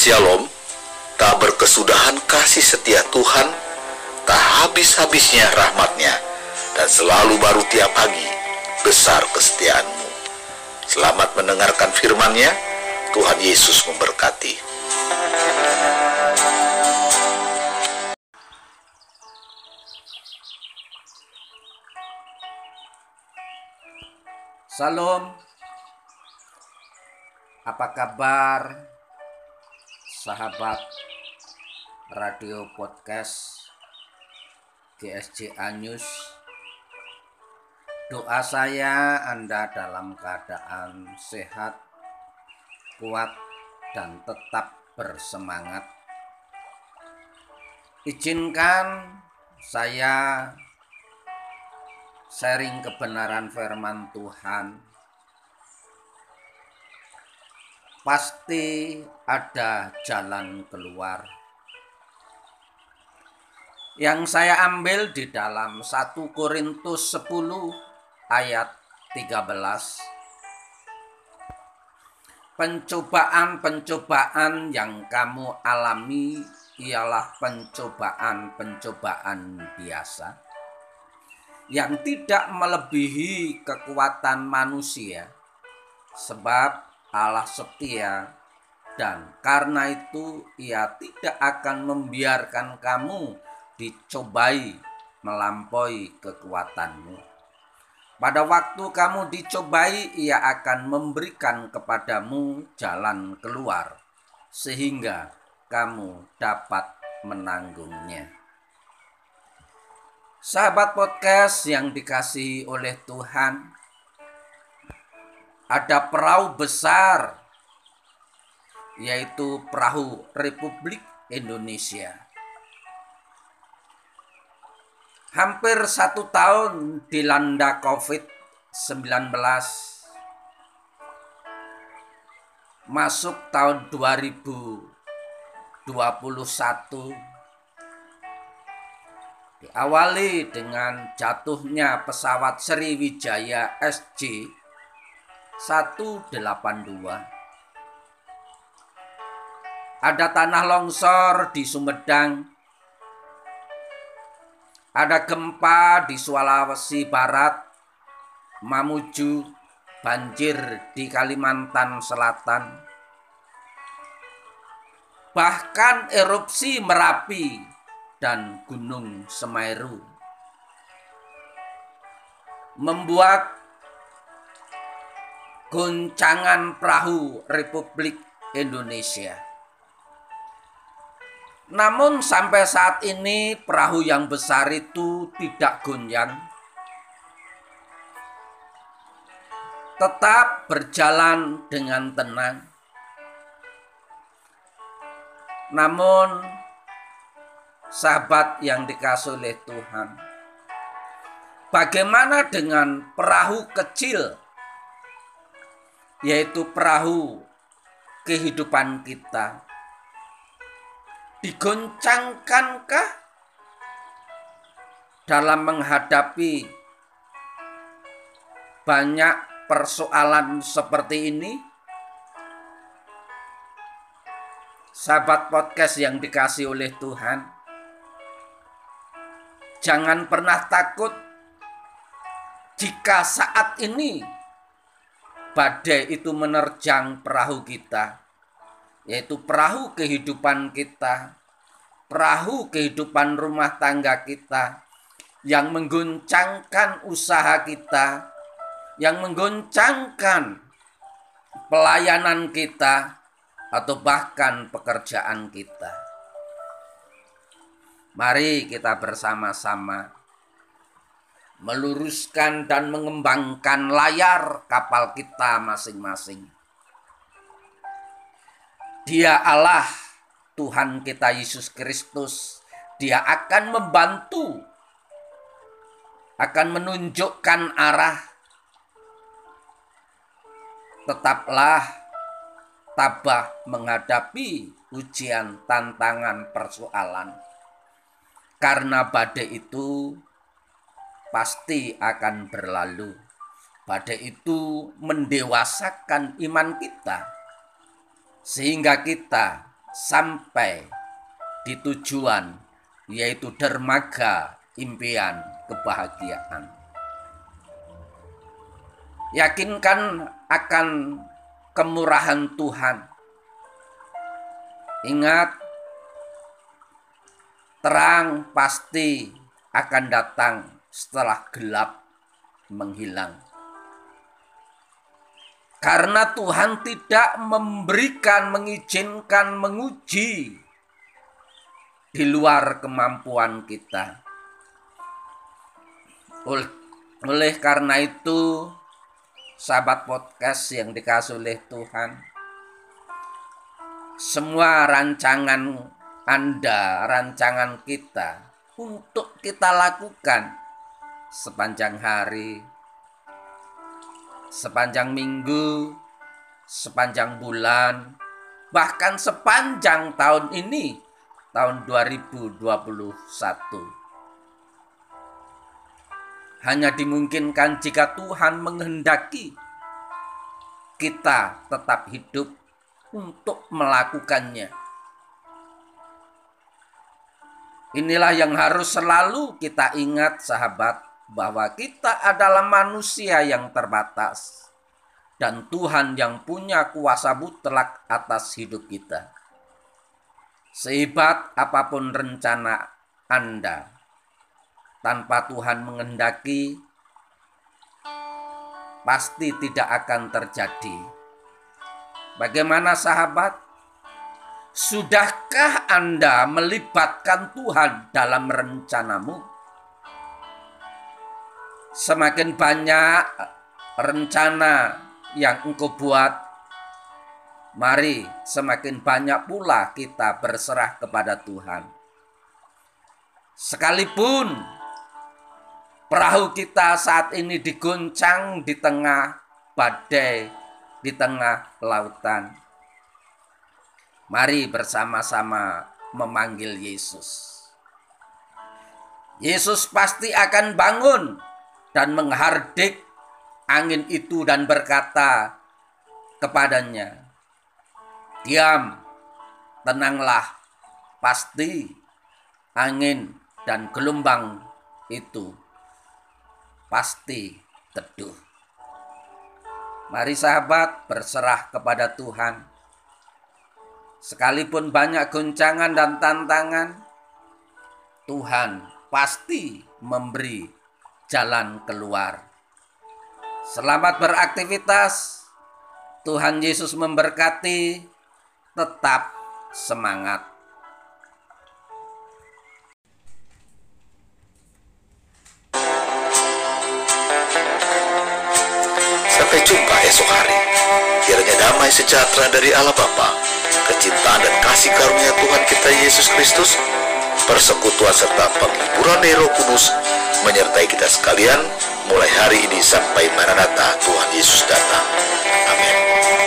Shalom, tak berkesudahan kasih setia Tuhan, tak habis-habisnya rahmatnya, dan selalu baru tiap pagi, besar kesetiaanmu. Selamat mendengarkan firman-Nya, Tuhan Yesus memberkati. Salam. Apa kabar sahabat radio podcast GSJ News? Doa saya Anda dalam keadaan sehat, kuat, dan tetap bersemangat. Izinkan saya sharing kebenaran firman Tuhan, pasti ada jalan keluar. Yang saya ambil di dalam 1 Korintus 10 ayat 13. Pencobaan-pencobaan yang kamu alami ialah pencobaan-pencobaan biasa yang tidak melebihi kekuatan manusia, sebab Allah setia, dan karena itu Ia tidak akan membiarkan kamu dicobai melampaui kekuatanmu. Pada waktu kamu dicobai, Ia akan memberikan kepadamu jalan keluar, sehingga kamu dapat menanggungnya. Sahabat podcast yang dikasihi oleh Tuhan, ada perahu besar, yaitu perahu Republik Indonesia. Hampir satu tahun dilanda COVID-19, masuk tahun 2021 diawali dengan jatuhnya pesawat Sriwijaya SJ 182. Ada tanah longsor di Sumedang. Ada gempa di Sulawesi Barat, Mamuju, banjir di Kalimantan Selatan. Bahkan erupsi Merapi dan Gunung Semeru membuat goncangan perahu Republik Indonesia. Namun sampai saat ini perahu yang besar itu tidak goncang. Tetap berjalan dengan tenang. Namun sahabat yang dikasih oleh Tuhan. Bagaimana dengan perahu kecil, yaitu perahu kehidupan kita? Digoncangkankah dalam menghadapi banyak persoalan seperti ini? Sahabat podcast yang dikasih oleh Tuhan, Jangan pernah takut jika saat ini badai itu menerjang perahu kita, yaitu perahu kehidupan kita, perahu kehidupan rumah tangga kita, yang mengguncangkan usaha kita, yang mengguncangkan pelayanan kita, atau bahkan pekerjaan kita. Mari kita bersama-sama meluruskan dan mengembangkan layar kapal kita masing-masing. Dia Allah, Tuhan kita Yesus Kristus. Dia akan membantu, akan menunjukkan arah. Tetaplah tabah menghadapi ujian, tantangan, persoalan karena badai itu pasti akan berlalu. Badai itu mendewasakan iman kita. Sehingga kita sampai di tujuan yaitu dermaga impian kebahagiaan. Yakinkan akan kemurahan Tuhan. Ingat, terang pasti akan datang setelah gelap menghilang. Karena Tuhan tidak memberikan, mengizinkan, menguji di luar kemampuan kita. Oleh karena itu, sahabat podcast yang dikasih oleh Tuhan, semua rancangan Anda, rancangan kita untuk kita lakukan sepanjang hari, sepanjang minggu, sepanjang bulan, bahkan sepanjang tahun ini, tahun 2021. Hanya dimungkinkan jika Tuhan menghendaki kita tetap hidup untuk melakukannya. Inilah yang harus selalu kita ingat, sahabat bahwa kita adalah manusia yang terbatas dan Tuhan yang punya kuasa mutlak atas hidup kita. Sehebat apa pun rencana Anda, tanpa Tuhan mengendaki, pasti tidak akan terjadi. Bagaimana sahabat? Sudahkah Anda melibatkan Tuhan dalam rencanamu? Semakin banyak rencana yang engkau buat, mari semakin banyak pula kita berserah kepada Tuhan. Sekalipun perahu kita saat ini diguncang di tengah badai, di tengah lautan. Mari bersama-sama memanggil Yesus. Yesus pasti akan bangun dan menghardik angin itu dan berkata kepadanya, "Diam, tenanglah, pasti angin dan gelombang itu pasti teduh." Mari sahabat berserah kepada Tuhan. Sekalipun banyak goncangan dan tantangan, Tuhan pasti memberi jalan keluar. Selamat beraktivitas. Tuhan Yesus memberkati. Tetap semangat. Sampai jumpa esok hari. Kiranya damai sejahtera dari Allah Bapa, kecintaan dan kasih karunia Tuhan kita Yesus Kristus, persekutuan serta penghiburan Roh Kudus menyertai kita sekalian mulai hari ini sampai Maranatha Tuhan Yesus datang. Amin.